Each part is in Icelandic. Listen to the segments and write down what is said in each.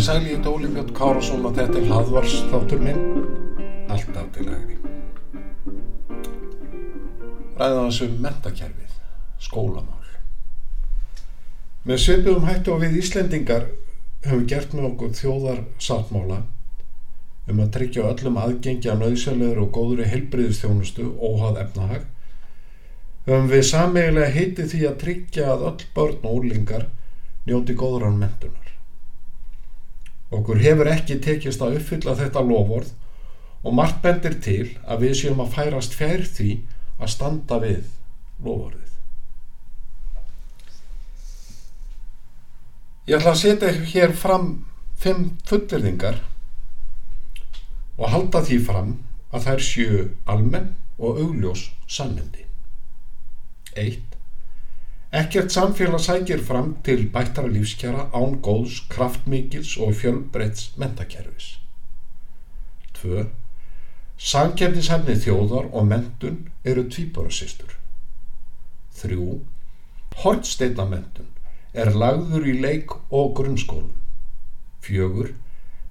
Sæli í Dóli Björn Kárasson og þetta er hlaðvars þáttur minn. Alltaf til hægri. Ræða þessu mentakerfið, skólamál. Með svipum hættu og við Íslendingar höfum gert með okkur þjóðar sáttmála um að tryggja öllum aðgengja nöðsjalegur og góðri heilbriðistjónustu óhað efnahag. Höfum við sameigilega heitið því að tryggja að öll börn og úrlingar njóti góðran mentunar Okkur hefur ekki tekist að uppfylla þetta lofórð og margt bendir til að við séum að færast fjær því að standa við lofórðið. Ég ætla að setja hér fram fimm fullirðingar og halda því fram að þær séu almenn og augljós sannindi. 1. Ekkert samfélag sækir fram til bættara lífskjara án góðs, kraftmikils og fjölbreyts mentakerfis. 2. Samkefnishefni þjóðar og mentun eru tvíborasistur. 3. Hortsteinnamentun er lagður í leik og grunnskólum. 4.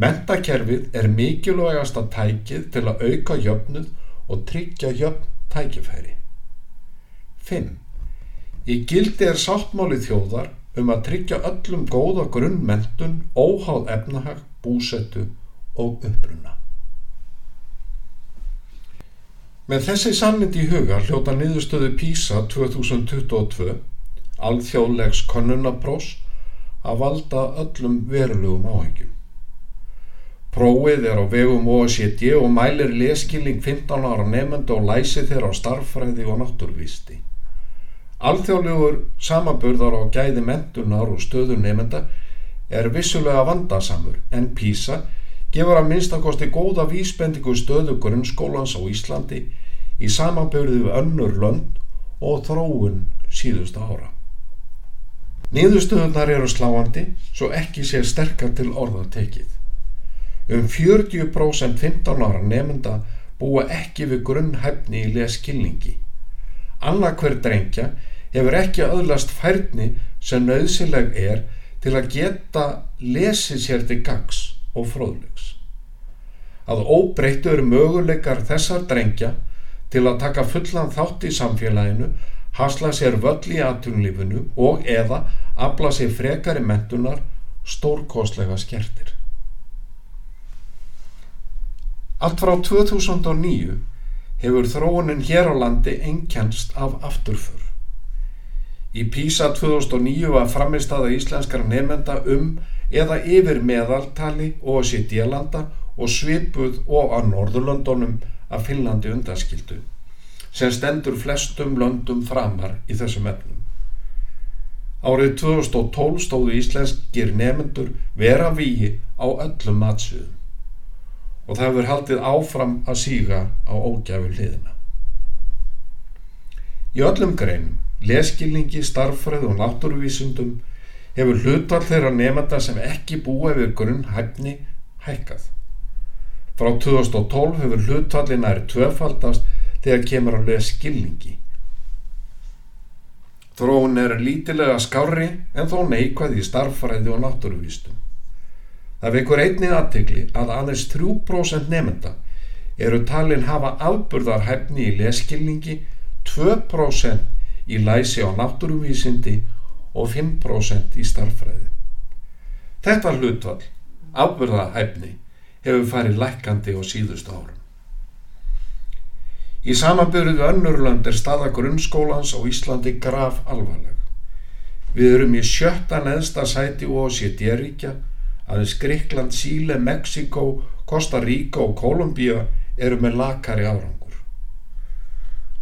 Mentakerfið er mikilvægasta tækið til að auka jöfnuð og tryggja jöfn tækifæri. 5. Í gildi er sáttmáli þjóðar um að tryggja öllum góða grunnmentun, óháð efnahag, búsettu og uppruna. Með þessi sannindi í huga hljóta niðurstöðu PISA 2022 alþjóðlegs konunnaprós að valda öllum verulegum áhengjum. Prófið er á vegum OECD og mælir leskilning 15 ára nefnda og læsi þeirra á starffræði og náttúrvísti. Alþjóðlegur samaburðar á gæði mentunar og stöðu nefnda er vissulega vandasamur en PISA gefur að minnstakosti góða vísbendingu stöðu grunnskólans á Íslandi í samanbyrðu við önnur lönd og þróun síðustu ára. Niðurstöðunar eru sláandi svo ekki sé sterkar til orða tekið. Um 40% 15 ára nefnda búa ekki við grunnhæfni í leskilningi. Anna hver drengja hefur ekki öðlast færni sem nöðsileg er til að geta lesið sér til gags og fróðlegs. Að óbreyttu eru möguleikar þessar drengja til að taka fullan þátt í samfélaginu, hasla sér völl í atunlífinu og eða afla sér frekari mentunar stórkostlega skertir. Allt frá 2009 hefur þróunin hér á landi einkennst af afturfur. Í PISA 2009 var framistaða íslenskara nefnda um eða yfir meðaltali og CD-landa og svipuð og að Norðurlöndunum að Finnlandi undanskildu sem stendur flestum löndum framar í þessum efnum. Árið 2012 stóðu íslenskir nefnendur vera víi á öllum matsiðum og það hefur haldið áfram að síga á ógæfu hliðina. Í öllum greinum, leskilningi, starffræð og náttúruvísundum hefur hlutvall þeirra nefnda sem ekki búa yfir grunn hæfni hækkað. Frá 2012 hefur hlutvallin nær tvöfaldast þegar kemur að leskilningi. Þróun er lítilega skári en þó neikvæð í starffræði og náttúruvístum. Það vekur einnig aðtegli að aðeins 3% nefnda eru talin hafa afburðarhæfni í leskilningi, 2% í læsi á náttúruvísindi og 5% í starffræði. Þetta hlutvall, afburðarhæfni, hefur farið lækandi á síðustu árum. Í samanbyrjuðu önnurlönd er staða grunnskólans á Íslandi graf alvarleg. Við erum í sjötta neðsta sæti og OCD-ríkja aðeins Gríkland, Síle, Mexiko, Costa Rica og Kolumbíu eru með lakari árangur.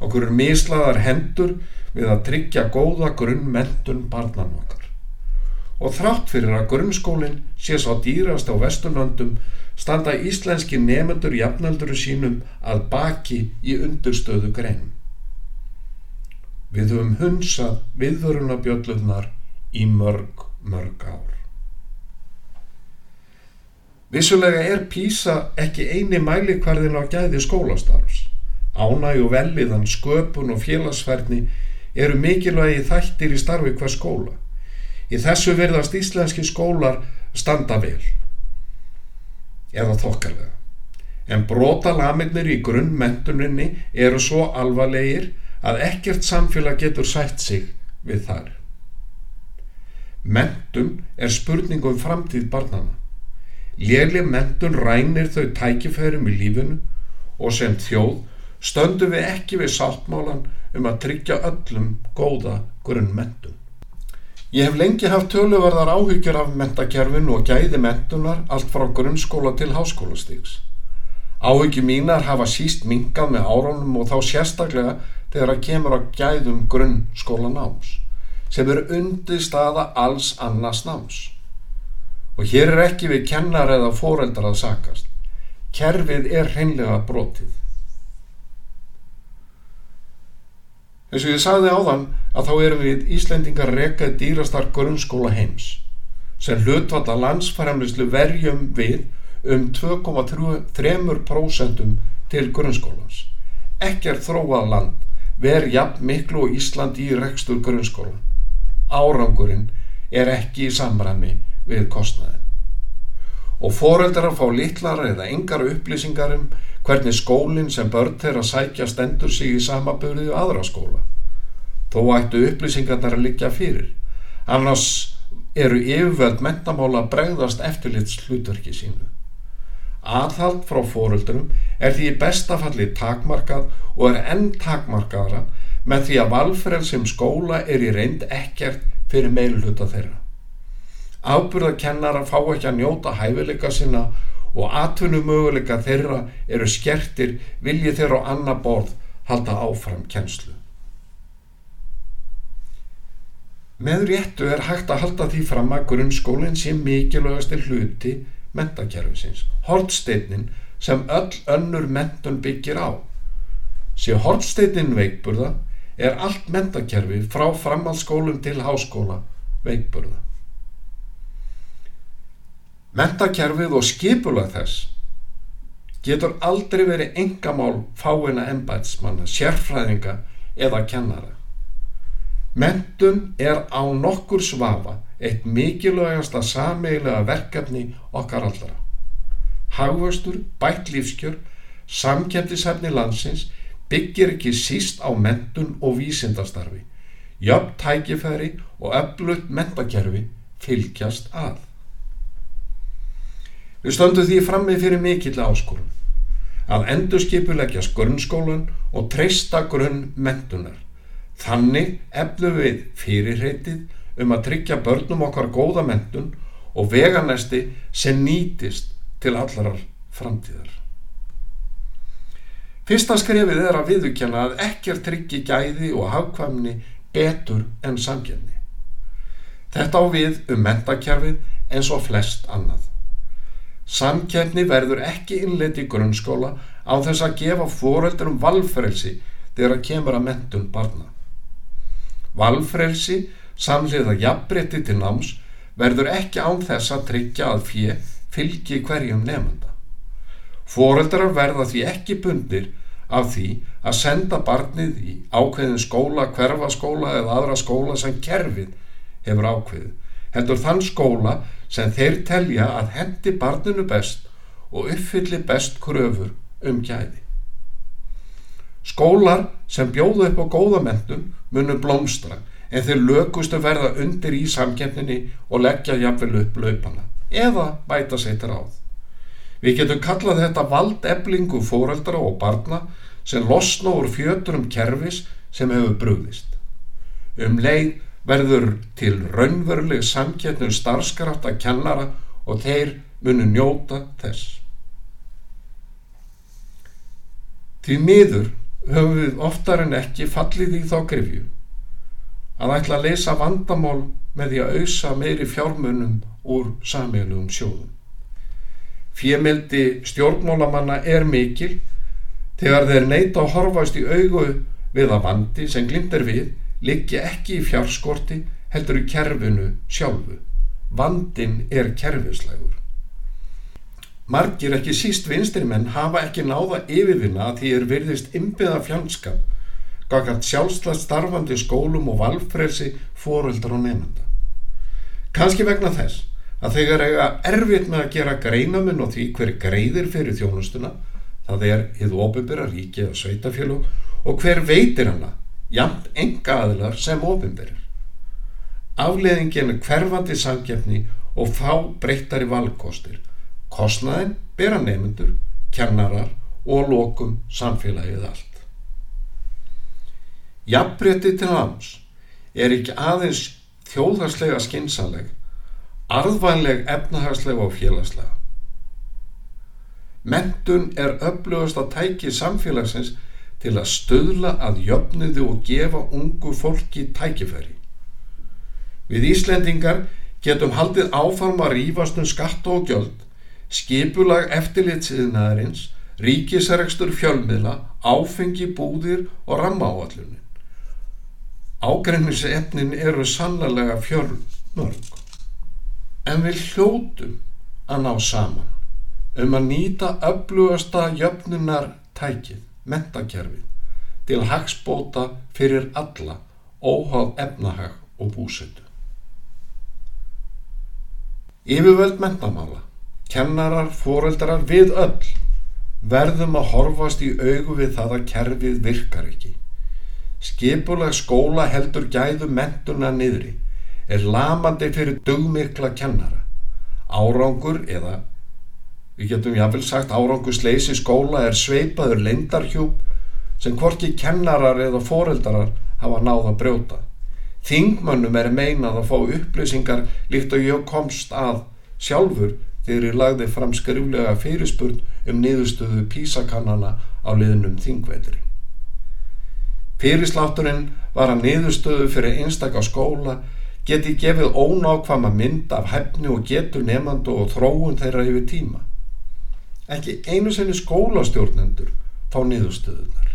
Okkur er mislaðar hendur við að tryggja góða grunnmentun barnan okkar. Og þrátt fyrir að grunnskólinn sé sá dýrast á Vesturlöndum standa íslenski nefnendur jafnalduru sínum að baki í undurstöðu greinum. Við höfum hunsað viðvörunabjöllunar í mörg, mörg ár. Vissulega er PISA ekki eini mælikvarðin á gæði skólastarfs. Ánæg og velliðan, sköpun og félagsfærni eru mikilvægi þættir í starfi hver skóla. Í þessu verðast íslenski skólar standa vel. Eða þokkarlega. En brota laminnir í grunnmentuninni eru svo alvarlegir að ekkert samfélag getur sætt sig við þar. Mentun er spurningum um framtíð barnana. Léli mentun rænir þau tækifærum í lífinu og sem þjóð stöndum við ekki við sáttmálan um að tryggja öllum góða grunnmentun. Ég hef lengi haft töluverðar áhyggjur af mentakerfinu og gæði mentunar allt frá grunnskóla til háskólastíks. Áhyggjum mínar hafa síst mingað með árónum og þá sérstaklega þegar að kemur á gæðum grunnskóla náms sem eru undir staða alls annars náms. Og hér er ekki við kennar eða fóreldar að sakast. Kerfið er hreinlega brotið. Eins og ég sagði áðan að þá erum við Íslendingar rekað dýrastar grunnskóla heims sem hlutvata landsfæramlislu verjum við um 2,3% til grunnskólans. Ekkert þróað land verð jafn miklu og Ísland í rekstur grunnskóla. Árangurinn er ekki í samræmi við kostnaðin. Og foreldrar fá litlar eða engar upplýsingar um hvernig skólinn sem börn þeirra sækja stendur sig í samaburðu aðra skóla. Þó ættu upplýsingarnar að liggja fyrir. Annars eru yfirvöld mentamála bregðast eftirlits hlutverki sínu. Aðhald frá foreldrum er því í bestafalli takmarkað og er enn takmarkaðra með því að valfrel sem skóla er í reynd ekkert fyrir meilhuta þeirra. Ábyrðakennara fá ekki að njóta hæfileika sinna og atvinnumöguleika þeirra eru skertir vilji þeirra á annar borð halda áfram kennslu. Með réttu er hægt að halda því fram að grunnskólinn sé mikilvægastir hluti mentakerfisins, hortsteinin sem öll önnur mentun byggir á. Sé hortsteinin veikburða er allt mentakerfi frá framhaldsskólum til háskóla veikburða. Mentakerfið og skipulag þess getur aldrei verið engamál fáina ennbætsmanna, sérfræðinga eða kennara. Mentun er á nokkur svafa eitt mikilvægasta sameigilega verkefni okkar allra. Hagvöstur, bætt lífskjör, samkjæmtisefni landsins byggir ekki síst á mentun og vísindastarfi. Jöfn tækifæri og öflutt mentakerfi fylgjast að. Við stöndum því frammi fyrir mikill áskorun að endurskipuleggjast grunnskólan og treysta grunn mentunar. Þannig eflum við fyrirreitið um að tryggja börnum okkar góða mentun og veganesti sem nýtist til allarar framtíðar. Fyrsta skrefið er að viðukjana að ekkert tryggi gæði og hafkvæmni betur en samkjörni. Þetta á við um mentakjærfið eins og flest annað. Samkjæfni verður ekki innleiti í grunnskóla á þess að gefa fóröldurum valfrelsi þegar að kemur að mentun barna. Valfrelsi, samliða jafnbreytti til náms, verður ekki án þess að tryggja að fjö fylgi hverjum nefnda. Fóröldrar verða því ekki bundir af því að senda barnið í ákveðin skóla, hverfaskóla eða aðra skóla sem kerfið hefur ákveðið heldur þann skóla sem þeir telja að hendi barninu best og uppfylli best kröfur um gæði. Skólar sem bjóðu upp á góðamendun munum blómstra en þeir lökustu verða undir í samkjöfninni og leggja jafnvel upp laupana eða bæta sér til ráð. Við getum kallað þetta valdeblingu fóreldra og barna sem losna úr fjöturum kerfis sem hefur brúðist. Um leið verður til raunveruleg samkettnum starfskrafta kennara og þeir munu njóta þess. Því miður höfum við oftar en ekki fallið í þá grifju að ætla að leysa vandamál með því að auðsa meiri fjármunum úr sammeilugum sjóðum. Fjemeldi stjórnmálamanna er mikil þegar þeir neyta að horfast í augu við að vandi sem glimtir við liggja ekki í fjárskorti heldur í kerfinu sjálfu. Vandin er kerfislegur. Margir ekki síst vinstrimenn hafa ekki náða yfirvinna að því er virðist ymbiða fjandskap, gagart sjálfslega starfandi skólum og valfrelsi fóreldar og nefnda. Kanski vegna þess að þegar eiga erfitt með að gera greinaminn og því hver greiðir fyrir þjónustuna, það er hið ofinbyrra ríki og sveitafélug og hver veitir hana, jamt enga aðilar sem ofinbyrjar. Afleðingin er hverfandi samgefni og fá breyttari valkostir. Kostnaðin bera nefnendur, kennarar og lokum samfélagið allt. Jafnbretti til hams er ekki aðeins þjóðhagslega skinsaleg, arðvænleg efnahagslega og félagslega. Mentun er öflugast að tæki samfélagsins til að stöðla að jöfniðu og gefa ungu fólki tækifæri. Við Íslendingar getum haldið áfarm að rýfast um skatta og gjöld, skipulag eftirlitsiðnaðarins, ríkisregstur fjölmiðla, áfengi búðir og rammaáallunin. Ágreinisefnin eru sannlega fjörmörg. En við hljótum að ná saman um að nýta öflugasta jöfnunar tækið, mentakerfið, til hagsbóta fyrir alla, óháð efnahag og búsetu. Yfirvöld mentamála, kennarar, foreldrar, við öll verðum að horfast í augu við það að kerfið virkar ekki. Skipulag skóla heldur gæðu mentuna niðri, er lamandi fyrir dugmikla kennara. Árangur eða, við getum jáfnvel sagt árangur sleysi skóla er sveipaður leindarhjúp sem hvorki kennarar eða foreldarar hafa náð að brjóta. Þingmönnum er meinað að fá upplýsingar líkt og ég komst að sjálfur þegar ég lagði fram skriflega fyrirspurn um niðurstöðu písakannana á liðnum þingveitri. Fyrirslátturinn var að niðurstöðu fyrir einstakar skóla geti gefið ónákvama mynd af hefni og getur nefnandu og þróun þeirra yfir tíma. Ekki einu sinni skólastjórnendur fá niðurstöðunar.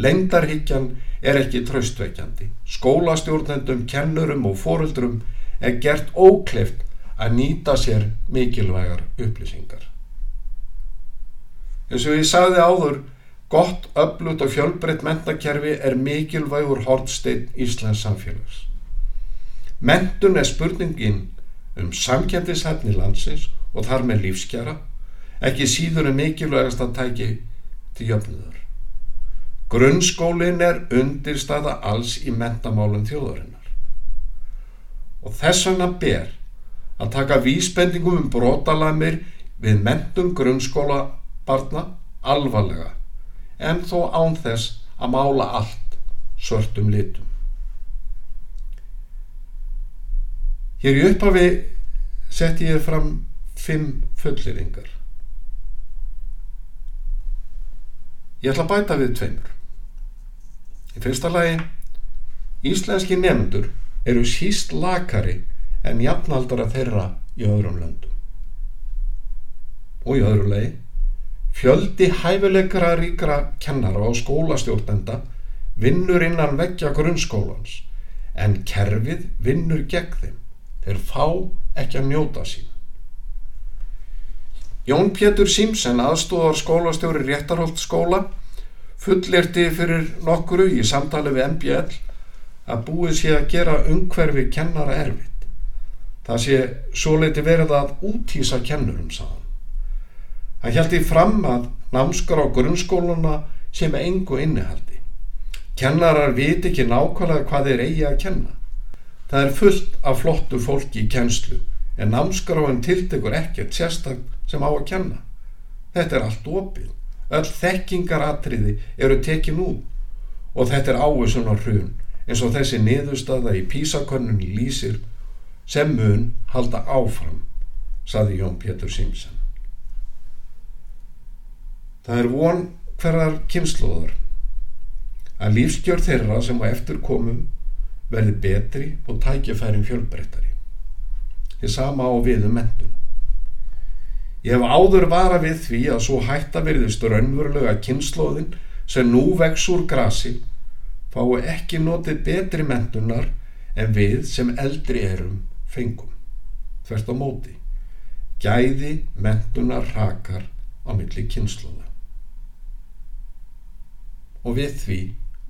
Lengdarhyggjan er ekki tröstveikjandi. Skólastjórnendum, kennurum og foreldrum er gert ókleft að nýta sér mikilvægar upplýsingar. Eins og ég sagði áður Gott, öflut og fjölbreytt mentakerfi er mikilvægur hortsteinn Íslands samfélags. Mentun er spurningin um samkjæmdishefni landsins og þar með lífskjara, ekki síður en mikilvægast að tæki til jöfnuður. Grunnskólin er undirstaða alls í mentamálum þjóðarinnar. Og þess vegna ber að taka vísbendingum um brotalamir við mentum grunnskóla barna alvarlega en þó án þess að mála allt svörtum litum. Hér í upphafi sett ég fram fimm fulleringar. Ég ætla að bæta við tveimur. Í fyrsta lagi, íslenski nefndur eru síst lakari en jafnaldara þeirra í öðrum löndum. Og í öðru lagi, Fjöldi hæfileikra ríkra kennara og skólastjórnenda vinnur innan veggja grunnskólans en kerfið vinnur gegn þeim. Þeir fá ekki að njóta sín. Jón Pétur Simsen, aðstóðar skólastjóri Réttarholt skóla, fullirti fyrir nokkuru í samtali við MBL að búið sé að gera umhverfi kennara erfitt. Það sé svo leiti verið að útýsa kennurum. Hann held í fram að námskar á grunnskóluna sem engu innihaldi. Kennarar viti ekki nákvæmlega hvað þeir eigi að kenna. Það er fullt af flottu fólki í kennslu en hann tiltekur ekkert sérstak sem á að kenna. Þetta er allt opið. Öll þekkingaratriði eru tekin út og þetta er áhersun á hrun eins og þessi niðurstaða í písakönnunni lýsir sem mun halda áfram, saði Jón Pétur Simsen. Það er von hverjar kynnslóðar að lífskjör þeirra sem á eftir komum verði betri og tækjafærin fjölbreyttari. Þið sama á viðum mentum. Ég hef áður vara við því að svo hætta verðist raunverulega kynnslóðin sem nú vex úr grasi fái ekki notið betri mentunar en við sem eldri erum fengum. Þvert á móti. Gæði mentunar rakar á milli kynsluða. Og við því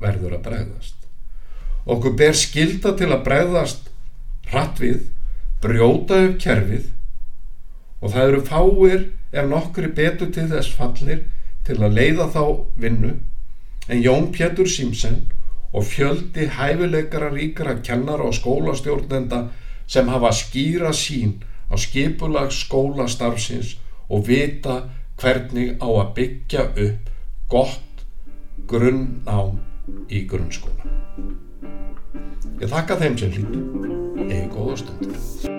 verður að bregðast. Okkur ber skilda til að bregðast hratt við, brjóta upp kerfið og það eru fáir ef nokkri betur til þess fallnir til að leiða þá vinnu en Jón Pétur Símsen og fjöldi hæfileikara ríkara kennara og skólastjórnenda sem hafa skýra sín á skipulags skólastarfsins og vita hvernig á að byggja upp gott grunnnám í grunnskóla. Ég þakka þeim sem hlýttu. Eða góða stundir.